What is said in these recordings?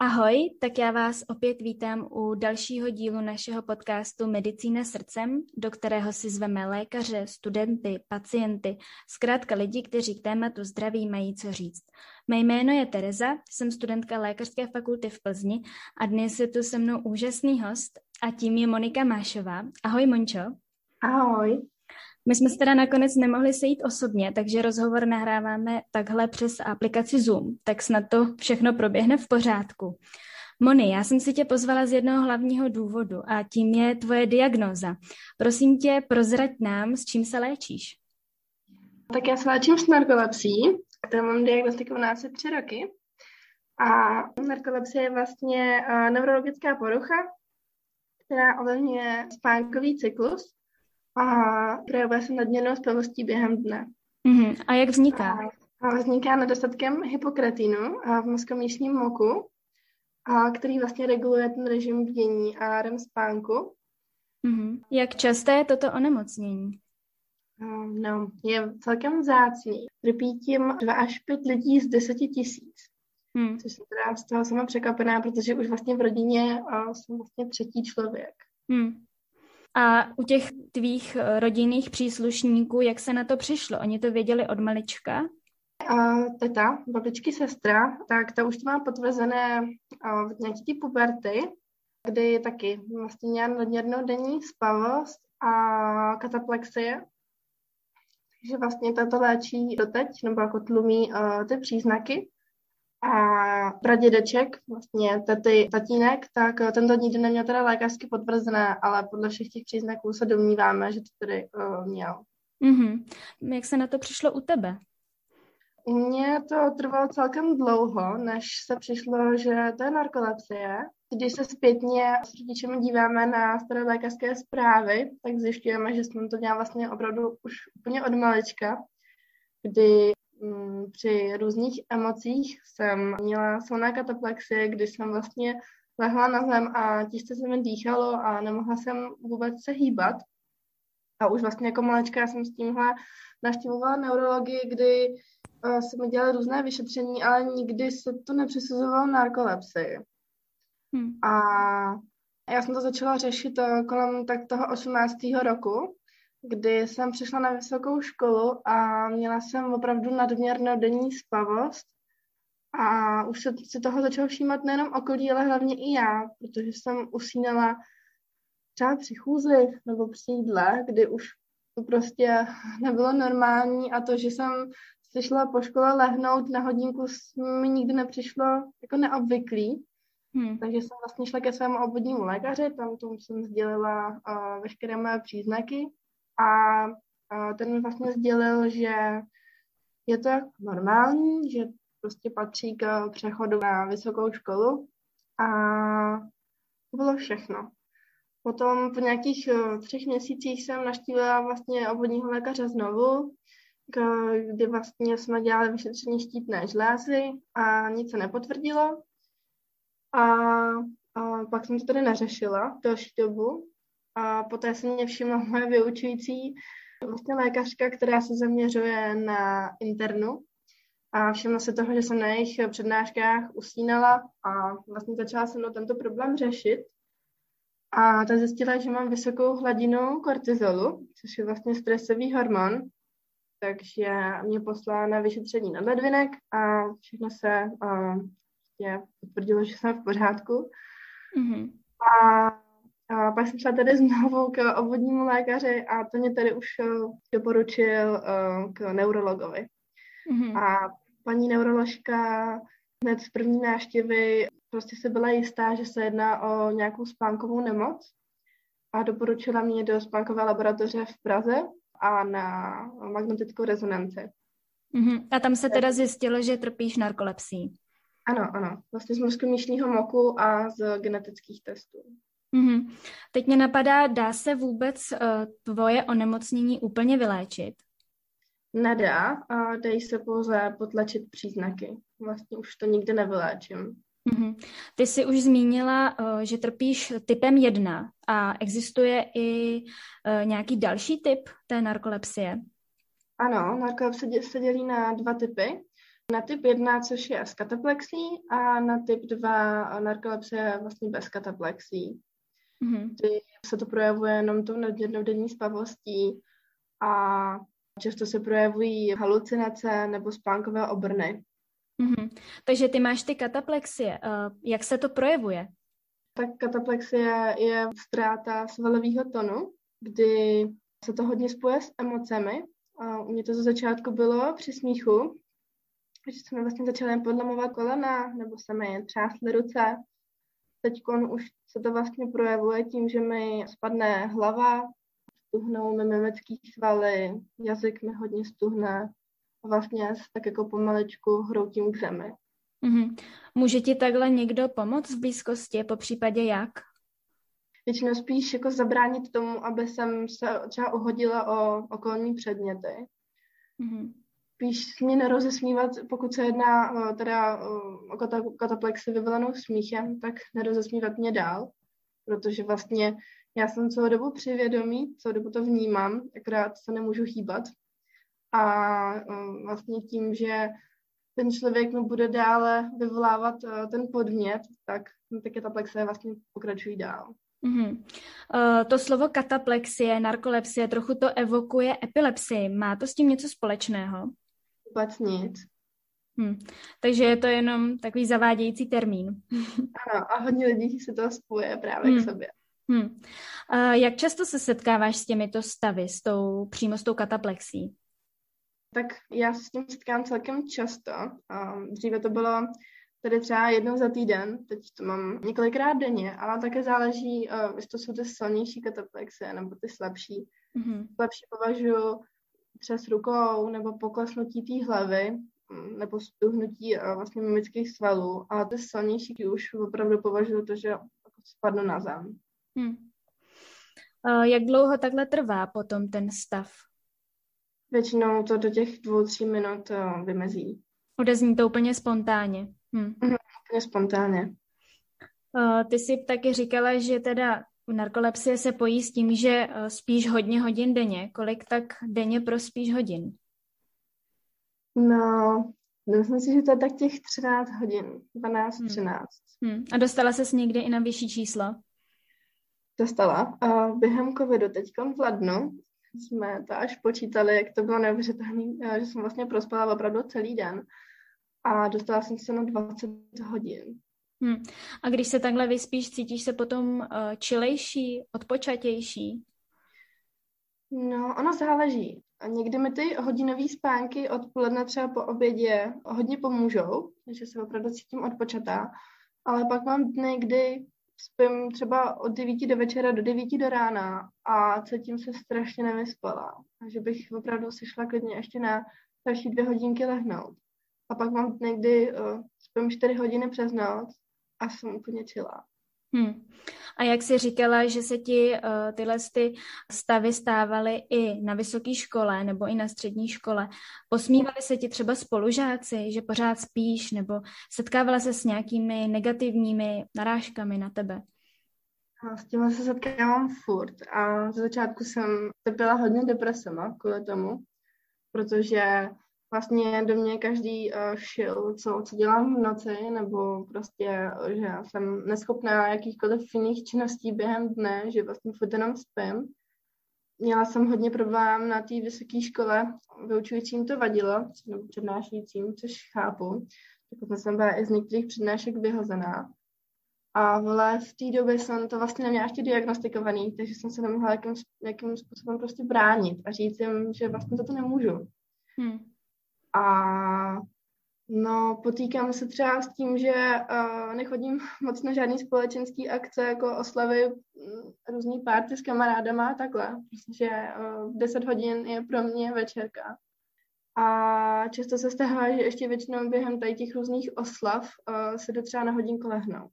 Ahoj, tak já vás opět vítám u dalšího dílu našeho podcastu Medicína srdcem, do kterého si zveme lékaře, studenty, pacienty, zkrátka lidi, kteří k tématu zdraví mají co říct. Mé jméno je Tereza, jsem studentka Lékařské fakulty v Plzni a dnes je tu se mnou úžasný host a tím je Monika Mášová. Ahoj Mončo. Ahoj. My jsme se teda nakonec nemohli sejít osobně, takže rozhovor nahráváme takhle přes aplikaci Zoom, tak snad to všechno proběhne v pořádku. Moni, já jsem si tě pozvala z jednoho hlavního důvodu a tím je tvoje diagnóza. Prosím tě, prozrať nám, s čím se léčíš. Tak já se léčím s narkolepsí, kterou mám diagnostikovaná asi tři roky. A narkolepsie je vlastně uh, neurologická porucha, která ovlivňuje spánkový cyklus a projevuje se nadměrnou spavostí během dne. Mm-hmm. A jak vzniká? A, a vzniká nedostatkem hypokretinu v mozkomíšním moku, a který vlastně reguluje ten režim bdění a rem spánku. Mm-hmm. Jak časté je toto onemocnění? Um, no, je celkem vzácný. Trpí tím 2 až 5 lidí z 10 tisíc. Hmm. Což jsem teda z toho sama překvapená, protože už vlastně v rodině uh, jsem vlastně třetí člověk. Hmm. A u těch tvých eh, rodinných příslušníků, jak se na to přišlo? Oni to věděli od malička? A teta, babičky, sestra, tak ta už to má potvrzené od nějaký ty puberty, kdy taky vlastně měla nadměrnou spavost a kataplexie. Takže vlastně tato léčí doteď, nebo jako tlumí uh, ty příznaky. A pradědeček, vlastně tety, tatínek, tak tento nikdy neměl teda lékařsky potvrzené, ale podle všech těch příznaků se domníváme, že to tedy uh, měl. Mm-hmm. Jak se na to přišlo u tebe? U mě to trvalo celkem dlouho, než se přišlo, že to je narkolepsie. Když se zpětně s rodičem díváme na staré lékařské zprávy, tak zjišťujeme, že jsem to dělala vlastně opravdu už úplně od malička, kdy při různých emocích jsem měla silná kataplexie, kdy jsem vlastně lehla na zem a těžce se mi dýchalo a nemohla jsem vůbec se hýbat. A už vlastně jako malečka jsem s tímhle naštěvovala neurologii, kdy uh, se mi dělaly různé vyšetření, ale nikdy se to nepřisuzovalo narkolepsii. Hmm. A já jsem to začala řešit uh, kolem tak toho 18. roku, kdy jsem přišla na vysokou školu a měla jsem opravdu nadměrnou denní spavost a už se, se toho začalo všímat nejenom okolí, ale hlavně i já, protože jsem usínala třeba při chůzi nebo při jídle, kdy už to prostě nebylo normální a to, že jsem si šla po škole lehnout na hodinku, mi nikdy nepřišlo jako neobvyklý. Hmm. Takže jsem vlastně šla ke svému obvodnímu lékaři, tam tomu jsem sdělila uh, veškeré moje příznaky a, a ten mi vlastně sdělil, že je to normální, že prostě patří k přechodu na vysokou školu a to bylo všechno. Potom po nějakých uh, třech měsících jsem naštívila vlastně obvodního lékaře znovu, kdy vlastně jsme dělali vyšetření štítné žlázy a nic se nepotvrdilo. A, a pak jsem to tady neřešila další dobu a poté se mě všimla moje vyučující vlastně lékařka, která se zaměřuje na internu a všimla se toho, že jsem na jejich přednáškách usínala a vlastně začala se mnou tento problém řešit. A ta zjistila, že mám vysokou hladinu kortizolu, což je vlastně stresový hormon, takže mě poslala na vyšetření na ledvinek a všechno se uh, potvrdilo, že jsem v pořádku. Mm-hmm. A a pak jsem šla tady znovu k obvodnímu lékaři a to mě tady už eh, doporučil uh, k neurologovi. Mm-hmm. A paní neuroložka hned z první návštěvy prostě se byla jistá, že se jedná o nějakou spánkovou nemoc a doporučila mě do spánkové laboratoře v Praze a na magnetickou rezonanci. Mm-hmm. A tam se teda zjistilo, že trpíš narkolepsí. Ano, ano. Vlastně z mozkomíšního moku a z genetických testů. Mm-hmm. Teď mě napadá, dá se vůbec uh, tvoje onemocnění úplně vyléčit? Nedá, a dají se pouze potlačit příznaky. Vlastně už to nikdy nevyléčím. Mm-hmm. Ty jsi už zmínila, uh, že trpíš typem 1 a existuje i uh, nějaký další typ té narkolepsie? Ano, narkolepsie se dělí na dva typy. Na typ 1, což je s kataplexí, a na typ 2 narkolepsie vlastně bez kataplexí. Mm-hmm. Kdy se to projevuje jenom tou nadměrnou spavostí a často se projevují halucinace nebo spánkové obrny. Mm-hmm. Takže ty máš ty kataplexie. Uh, jak se to projevuje? Tak kataplexie je ztráta svalového tonu, kdy se to hodně spoje s emocemi. A u mě to ze začátku bylo při smíchu, že jsme vlastně začali podlamovat kolena, nebo se mi třásly ruce. Teď už se to vlastně projevuje tím, že mi spadne hlava, stuhnou mi mimický svaly, jazyk mi hodně stuhne a vlastně tak jako pomaličku hroutím k zemi. Mm-hmm. Může ti takhle někdo pomoct v blízkosti, po případě jak? Většinou spíš jako zabránit tomu, aby jsem se třeba uhodila o okolní předměty. Mm-hmm. Spíš mě nerozesmívat, pokud se jedná teda o kataplexy vyvolanou smíchem, tak nerozesmívat mě dál, protože vlastně já jsem celou dobu přivědomí, celou dobu to vnímám, akorát se nemůžu hýbat. A vlastně tím, že ten člověk mi bude dále vyvolávat ten podmět, tak ty kataplexie vlastně pokračují dál. Mm-hmm. Uh, to slovo kataplexie, narkolepsie, trochu to evokuje epilepsii. Má to s tím něco společného? Vůbec nic. Hmm. Takže je to jenom takový zavádějící termín. ano, a hodně lidí se to spojuje právě hmm. k sobě. Hmm. Uh, jak často se setkáváš s těmito stavy, s tou, přímo s tou kataplexí? Tak já se s tím setkám celkem často. Um, dříve to bylo tedy třeba jednou za týden, teď to mám několikrát denně, ale také záleží, uh, jestli to jsou ty silnější kataplexie nebo ty slabší. Mm-hmm. Slabší považuji přes rukou nebo poklesnutí té hlavy mm, nebo stuhnutí uh, vlastně mimických svalů, ale ty silnější už opravdu považuji to, že spadnu na zem. Hmm. Jak dlouho takhle trvá potom ten stav? Většinou to do těch dvou, tří minut uh, vymezí. Odezní to úplně spontánně. Hmm. Mm, úplně spontánně. Ty jsi taky říkala, že teda narkolepsie se pojí s tím, že uh, spíš hodně hodin denně. Kolik tak denně prospíš hodin? No, myslím si, že to je tak těch 13 hodin. 12, hmm. 13. Hmm. A dostala ses někdy i na vyšší číslo? dostala. A během covidu teď v lednu jsme to až počítali, jak to bylo neuvěřitelné, že jsem vlastně prospala opravdu celý den a dostala jsem se na 20 hodin. Hmm. A když se takhle vyspíš, cítíš se potom uh, čilejší, odpočatější? No, ono záleží. A někdy mi ty hodinové spánky odpoledne třeba po obědě hodně pomůžou, že se opravdu cítím odpočatá, ale pak mám dny, kdy spím třeba od 9 do večera do 9 do rána a cítím se strašně nevyspala. Takže bych opravdu si šla klidně ještě na další dvě hodinky lehnout. A pak mám někdy uh, spím 4 hodiny přes noc a jsem úplně čilá. Hmm. A jak jsi říkala, že se ti uh, tyhle ty stavy stávaly i na vysoké škole nebo i na střední škole, posmívali se ti třeba spolužáci, že pořád spíš, nebo setkávala se s nějakými negativními narážkami na tebe? A s tím se setkávám furt a ze začátku jsem trpěla hodně depresema kvůli tomu, protože vlastně do mě každý uh, šil, co, co dělám v noci, nebo prostě, že já jsem neschopná jakýchkoliv jiných činností během dne, že vlastně furt jenom spím. Měla jsem hodně problém na té vysoké škole, vyučujícím to vadilo, nebo přednášejícím, což chápu. Tak jsem byla i z některých přednášek vyhozená. A vole, v té době jsem to vlastně neměla ještě diagnostikovaný, takže jsem se nemohla jakým, jakým způsobem prostě bránit a říct jim, že vlastně toto nemůžu. Hmm. A no, potýkám se třeba s tím, že uh, nechodím moc na žádný společenský akce, jako oslavy mm, různý párty s kamarádama a takhle, protože uh, 10 hodin je pro mě večerka. A často se stává, že ještě většinou během tady těch různých oslav uh, se jde třeba na hodinku lehnout.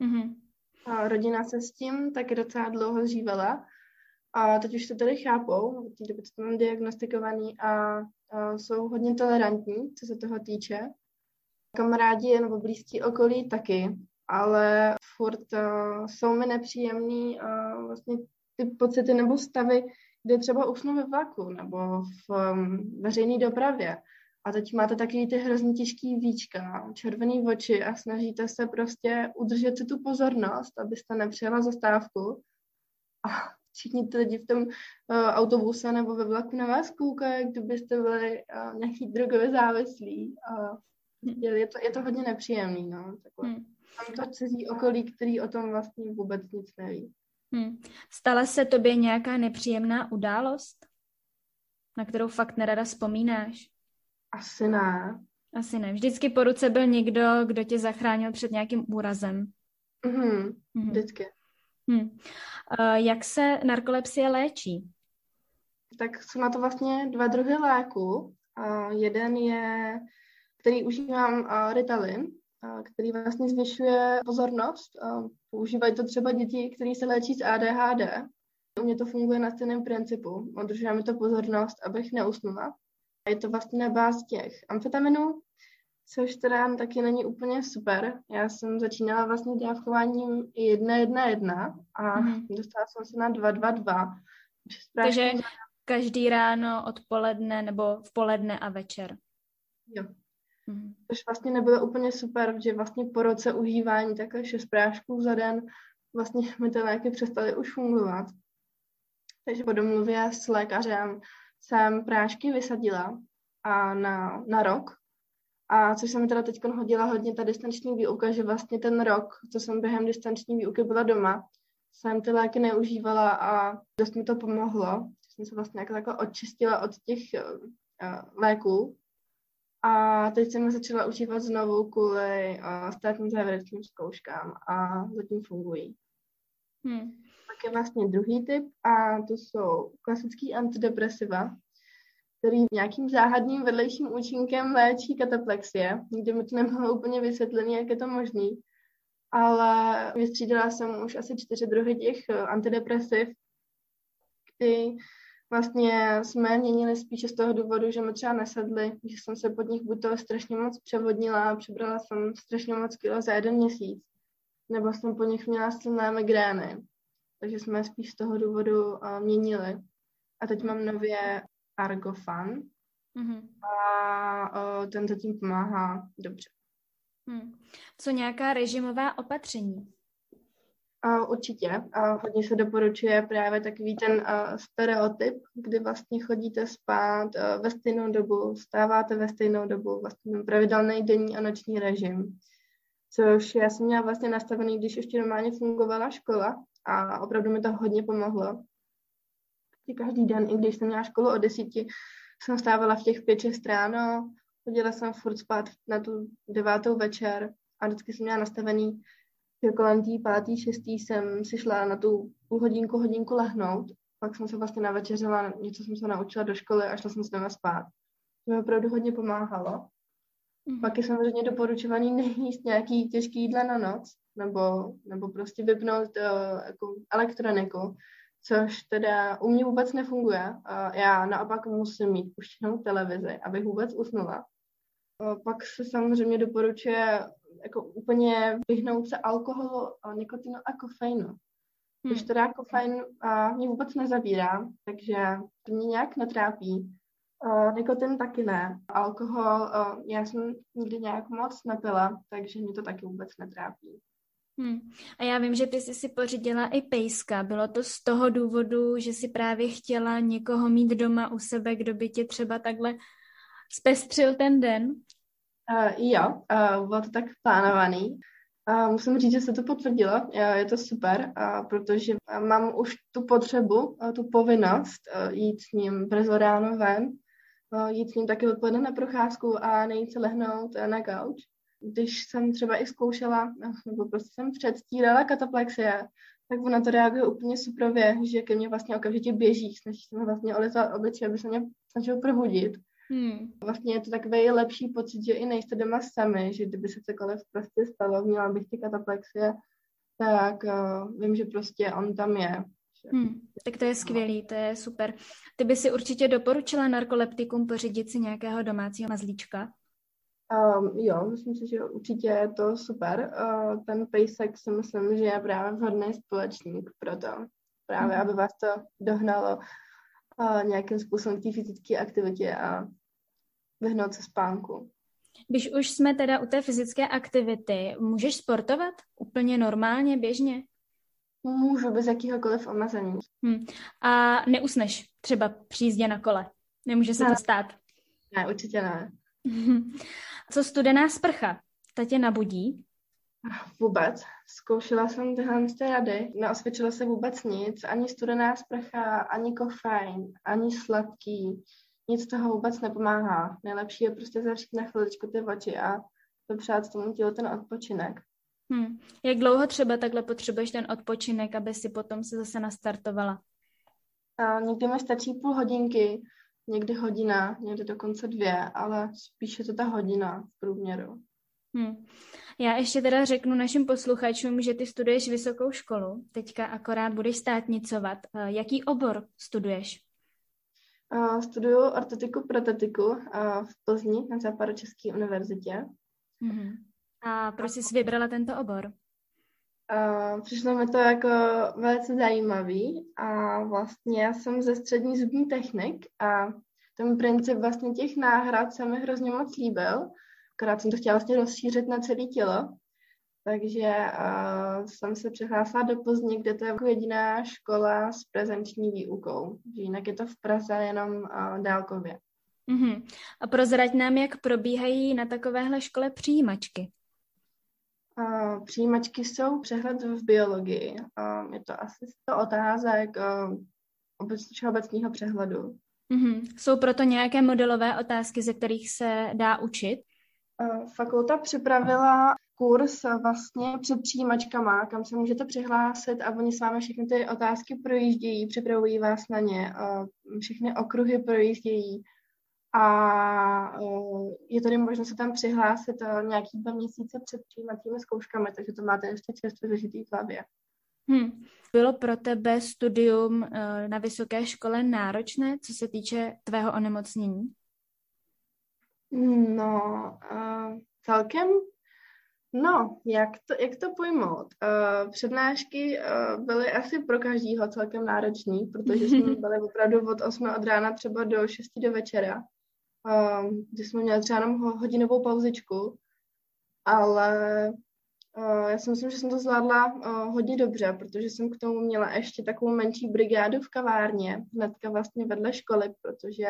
Mm-hmm. A rodina se s tím taky docela dlouho zžívala a teď už to tady chápou, od té doby to mám diagnostikovaný a jsou hodně tolerantní, co se toho týče. Kamarádi nebo blízký okolí taky, ale furt uh, jsou mi nepříjemný uh, vlastně ty pocity nebo stavy, kde třeba usnu ve vlaku nebo v um, veřejné dopravě. A teď máte taky ty hrozně těžký víčka, červený oči a snažíte se prostě udržet si tu pozornost, abyste nepřijela zastávku. A všichni ty lidi v tom uh, autobuse nebo ve vlaku na vás koukají, kdybyste byli uh, nějaký drogově závislí. Uh, je, to, je to hodně nepříjemný, no. Takhle. Hmm. Tam to cizí okolí, který o tom vlastně vůbec nic neví. Hmm. Stala se tobě nějaká nepříjemná událost, na kterou fakt nerada vzpomínáš? Asi ne. Asi ne. Vždycky po ruce byl někdo, kdo tě zachránil před nějakým úrazem. Mm-hmm. Mm-hmm. Vždycky. Hmm. Jak se narkolepsie léčí? Tak jsou na to vlastně dva druhy léku. Jeden je, který užívám Ritalin, který vlastně zvyšuje pozornost. Používají to třeba děti, které se léčí z ADHD. U mě to funguje na stejném principu. Udržuje mi to pozornost, abych neusnula. Je to vlastně na bázi těch amfetaminů, což teda taky není úplně super. Já jsem začínala vlastně dávkováním jedna, jedna, jedna a mm-hmm. dostala jsem se na dva, dva, dva. Takže každý ráno, odpoledne nebo v poledne a večer. Jo. Mm-hmm. Což vlastně nebylo úplně super, že vlastně po roce užívání takhle šest prášků za den vlastně mi ty léky přestaly už fungovat. Takže po domluvě s lékařem jsem prášky vysadila a na, na rok. A což jsem teda teď hodila hodně ta distanční výuka, že vlastně ten rok, co jsem během distanční výuky byla doma, jsem ty léky neužívala a dost mi to pomohlo. Jsem se vlastně jako, jako očistila od těch uh, léků. A teď jsem začala užívat znovu kvůli uh, státním závěrečným zkouškám a zatím fungují. Hmm je vlastně druhý typ a to jsou klasický antidepresiva, který nějakým záhadným vedlejším účinkem léčí kataplexie. Nikdy mi to nebylo úplně vysvětlené, jak je to možný. Ale vystřídala jsem už asi čtyři druhy těch eh, antidepresiv, kdy vlastně jsme měnili spíše z toho důvodu, že mi třeba nesedli, že jsem se pod nich buď to strašně moc převodnila a jsem strašně moc kilo za jeden měsíc, nebo jsem po nich měla silné migrény takže jsme spíš z toho důvodu uh, měnili. A teď mám nově Argofan mm-hmm. a uh, ten zatím pomáhá dobře. Hmm. Co nějaká režimová opatření? Uh, určitě. Uh, hodně se doporučuje právě takový ten uh, stereotyp, kdy vlastně chodíte spát uh, ve stejnou dobu, stáváte ve stejnou dobu, vlastně pravidelný denní a noční režim. Což já jsem měla vlastně nastavený, když ještě normálně fungovala škola, a opravdu mi to hodně pomohlo. Každý den, i když jsem měla školu o desíti, jsem stávala v těch pět, šest ráno, chodila jsem furt spát na tu devátou večer a vždycky jsem měla nastavený, že kolem té pátý, šestý jsem si šla na tu půl hodinku, hodinku lehnout, pak jsem se vlastně navečeřila, něco jsem se naučila do školy a šla jsem se spát. To mi opravdu hodně pomáhalo. Mm-hmm. Pak je samozřejmě doporučovaný nejíst nějaký těžký jídla na noc, nebo, nebo prostě vypnout uh, jako elektroniku, což teda u mě vůbec nefunguje. Já naopak musím mít puštěnou televizi, abych vůbec usnula. Pak se samozřejmě doporučuje jako úplně vyhnout se alkoholu, nikotinu a kofeinu. Hmm. Když teda kofein uh, mě vůbec nezabírá, takže to mě nějak netrápí. Nikotin taky ne. Alkohol, já jsem nikdy nějak moc nepila, takže mě to taky vůbec netrápí. Hmm. A já vím, že ty jsi si pořídila i pejska. Bylo to z toho důvodu, že si právě chtěla někoho mít doma u sebe, kdo by tě třeba takhle zpestřil ten den? Uh, jo, uh, bylo to tak plánovaný. Uh, musím říct, že se to potvrdilo, uh, je to super, uh, protože mám už tu potřebu, uh, tu povinnost uh, jít s ním brzo ráno ven, uh, jít s ním taky odpoledne na procházku a nejít se lehnout uh, na gauč když jsem třeba i zkoušela, nebo prostě jsem předstírala kataplexie, tak ona to reaguje úplně suprově, že ke mně vlastně okamžitě běží, snaží se mi vlastně olizat obličej, aby se mě snažil probudit. Hmm. Vlastně je to takový lepší pocit, že i nejste doma sami, že kdyby se cokoliv prostě stalo, měla bych ty kataplexie, tak uh, vím, že prostě on tam je. Hmm, tak to je skvělý, to je super. Ty by si určitě doporučila narkoleptikum pořídit si nějakého domácího mazlíčka? Um, jo, myslím si, že určitě je to super. Uh, ten pejsek si myslím, že je právě vhodný společník pro to. Právě, mm. aby vás to dohnalo uh, nějakým způsobem k té fyzické aktivitě a vyhnout se spánku. Když už jsme teda u té fyzické aktivity, můžeš sportovat úplně normálně, běžně? Můžu bez jakýhokoliv omezení. Hmm. A neusneš třeba při jízdě na kole? Nemůže se ne. to stát? Ne, určitě ne. Co studená sprcha? Ta tě nabudí? Vůbec. Zkoušela jsem tyhle z té rady, neosvědčilo se vůbec nic, ani studená sprcha, ani kofein, ani sladký, nic toho vůbec nepomáhá. Nejlepší je prostě zavřít na chviličku ty oči a dopřát tomu tělu ten odpočinek. Hmm. Jak dlouho třeba takhle potřebuješ ten odpočinek, aby si potom se zase nastartovala? A někdy mi stačí půl hodinky, někdy hodina, někdy dokonce dvě, ale spíše to ta hodina v průměru. Hmm. Já ještě teda řeknu našim posluchačům, že ty studuješ vysokou školu, teďka akorát budeš státnicovat. Eh, jaký obor studuješ? Uh, studuju ortotiku protetiku uh, v Plzni na Západočeské univerzitě. Uh-huh. A proč jsi vybrala tento obor? Uh, přišlo mi to jako velice zajímavý a vlastně já jsem ze střední zubní technik a ten princip vlastně těch náhrad se mi hrozně moc líbil, akorát jsem to chtěla vlastně rozšířit na celé tělo, takže uh, jsem se přihlásila do Plzně, kde to je jako jediná škola s prezenční výukou. Že jinak je to v Praze jenom uh, dálkově. Uh-huh. A prozrať nám, jak probíhají na takovéhle škole přijímačky. Uh, přijímačky jsou přehled v biologii. Uh, je to asi 100 otázek uh, obecního přehledu. Uh-huh. Jsou proto nějaké modelové otázky, ze kterých se dá učit? Fakulta připravila kurz vlastně před přijímačkama, kam se můžete přihlásit a oni s vámi všechny ty otázky projíždějí, připravují vás na ně, všechny okruhy projíždějí a je tady možnost se tam přihlásit nějaký dva měsíce před přijímacími zkouškami, takže to máte ještě čerstvě zažitý v hlavě. Hmm. Bylo pro tebe studium na vysoké škole náročné, co se týče tvého onemocnění? No, uh, celkem No, jak to, jak to pojmout? Uh, přednášky uh, byly asi pro každýho celkem náročný, protože jsme byli opravdu od 8 od rána třeba do 6 do večera, uh, kdy jsme měli třeba jenom hodinovou pauzičku, ale uh, já si myslím, že jsem to zvládla uh, hodně dobře, protože jsem k tomu měla ještě takovou menší brigádu v kavárně, hnedka vlastně vedle školy, protože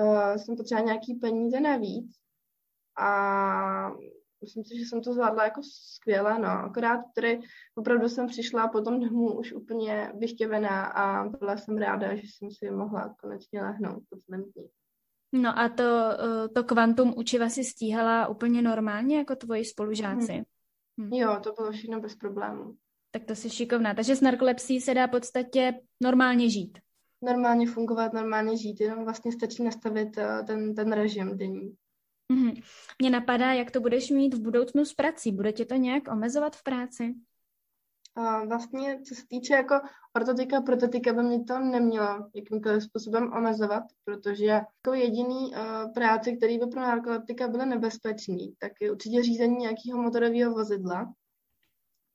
uh, jsem potřebovala nějaký peníze navíc a myslím si, že jsem to zvládla jako skvěle, no. Akorát tady opravdu jsem přišla po tom dnu už úplně vyštěvená a byla jsem ráda, že jsem si mohla konečně lehnout po celém dní. No a to, eh, to kvantum učiva si stíhala úplně normálně jako tvoji spolužáci? Hmm. Hmm. Jo, to bylo všechno bez problémů. Tak to si šikovná. Takže s narkolepsí se dá v podstatě normálně žít. Normálně fungovat, normálně žít, jenom vlastně stačí nastavit eh, ten, ten režim denní. Mm-hmm. Mně napadá, jak to budeš mít v budoucnu s prací. Bude tě to nějak omezovat v práci? A vlastně, co se týče jako ortotika, prototika, by mě to nemělo jakýmkoliv způsobem omezovat, protože jako jediný uh, práce, který by pro narkoleptika byly nebezpečný, tak je určitě řízení nějakého motorového vozidla,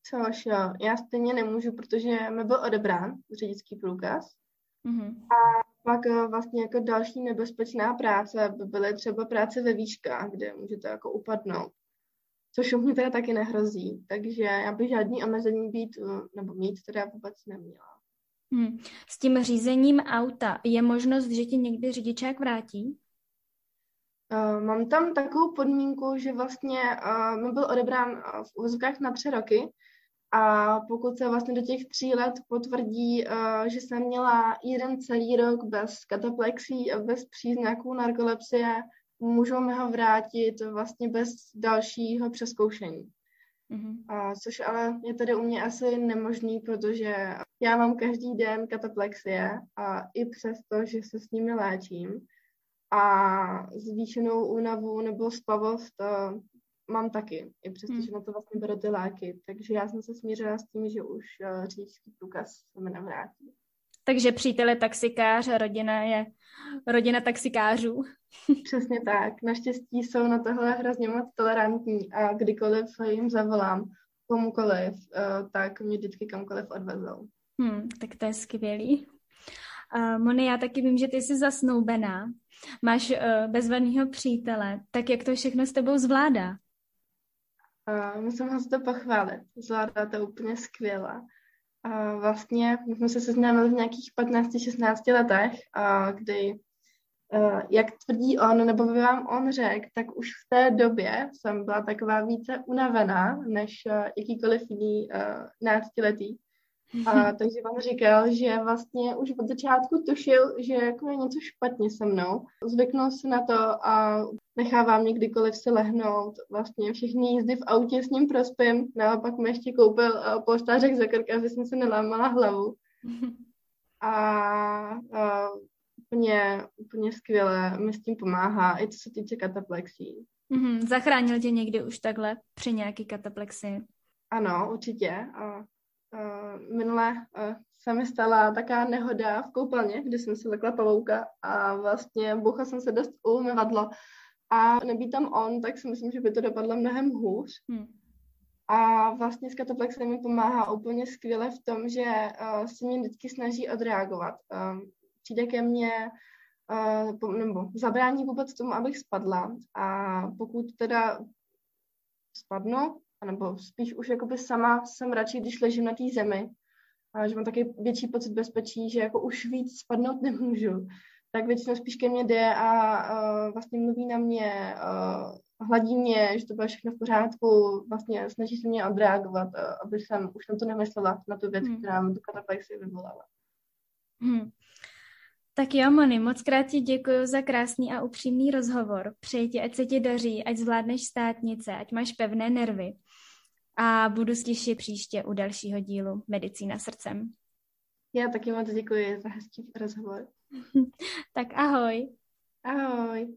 což uh, já stejně nemůžu, protože mi byl odebrán řidičský průkaz. Mm-hmm. A pak eh, vlastně jako další nebezpečná práce by byly třeba práce ve výškách, kde můžete jako upadnout. Což u mě teda taky nehrozí. Takže já bych žádný omezení být, eh, nebo mít teda vůbec neměla. Hmm. S tím řízením auta je možnost, že ti někdy řidičák vrátí? Uh, mám tam takovou podmínku, že vlastně uh, mi byl odebrán uh, v úvozovkách na tři roky, a pokud se vlastně do těch tří let potvrdí, uh, že jsem měla jeden celý rok bez kataplexí a bez příznaků narkolepsie, můžou mi ho vrátit vlastně bez dalšího přeskoušení. Mm-hmm. Uh, což ale je tady u mě asi nemožný, protože já mám každý den kataplexie a i přesto, že se s nimi léčím a zvýšenou únavu nebo spavost uh, mám taky, i přesto, hmm. že na to vlastně beru ty léky. Takže já jsem se smířila s tím, že už uh, řidičský průkaz se mi nevrátí. Takže přítel je taxikář a rodina je rodina taxikářů. Přesně tak. Naštěstí jsou na tohle hrozně moc tolerantní a kdykoliv jim zavolám komukoliv, uh, tak mě vždycky kamkoliv odvezou. Hmm, tak to je skvělý. Uh, Moni, já taky vím, že ty jsi zasnoubená, máš uh, bezvadného přítele, tak jak to všechno s tebou zvládá? Uh, musím ho to pochválit. Zvládá to úplně skvěle. Uh, vlastně my jsme se seznámili v nějakých 15-16 letech, uh, kdy Uh, jak tvrdí on, nebo by vám on řekl, tak už v té době jsem byla taková více unavená než uh, jakýkoliv jiný uh, náctiletý. A, takže on říkal, že vlastně už od začátku tušil, že jako je něco špatně se mnou. Zvyknul se na to a nechávám mě kdykoliv se lehnout. Vlastně všechny jízdy v autě s ním prospím. Naopak mi ještě koupil uh, polštářek za krk, aby jsem se nelámala hlavu. A uh, úplně, úplně skvěle mi s tím pomáhá, i co se týče kataplexí. Mm-hmm. Zachránil tě někdy už takhle při nějaký kataplexii? Ano, určitě. A, a, minule a, se mi stala taková nehoda v koupelně, kdy jsem si lekla pavouka a vlastně boucha jsem se dost umyvadlo. A nebýt tam on, tak si myslím, že by to dopadlo mnohem hůř. Hmm. A vlastně s kataplexem mi pomáhá úplně skvěle v tom, že uh, se mě vždycky snaží odreagovat. Um, přijde ke mně uh, nebo zabrání vůbec tomu, abych spadla a pokud teda spadnu, nebo spíš už jakoby sama jsem radši, když ležím na té zemi, a že mám taky větší pocit bezpečí, že jako už víc spadnout nemůžu, tak většinou spíš ke mně jde a uh, vlastně mluví na mě, hladí mě, že to bude všechno v pořádku, vlastně snaží se mě odreagovat, aby jsem už na to nemyslela, na tu věc, hmm. která mi tu kataplexii vyvolala. Hmm. Tak jo, Moni, moc krát ti děkuji za krásný a upřímný rozhovor. Přeji ti, ať se ti daří, ať zvládneš státnice, ať máš pevné nervy. A budu slyšet příště u dalšího dílu Medicína srdcem. Já taky moc děkuji za hezký rozhovor. tak ahoj. Ahoj.